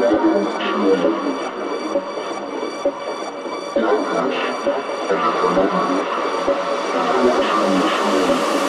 Я наш, это мой.